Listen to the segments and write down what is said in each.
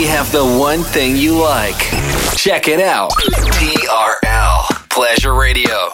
we have the one thing you like. Check it out. TRL Pleasure Radio.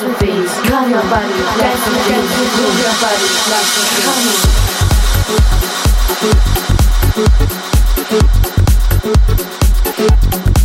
dance with. Come your body, dance with. Move your body. Come on.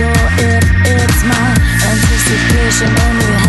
or it, it's my anticipation. Only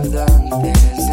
I've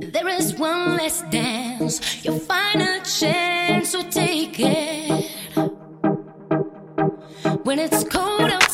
There is one last dance, your final chance, so take it. When it's cold outside.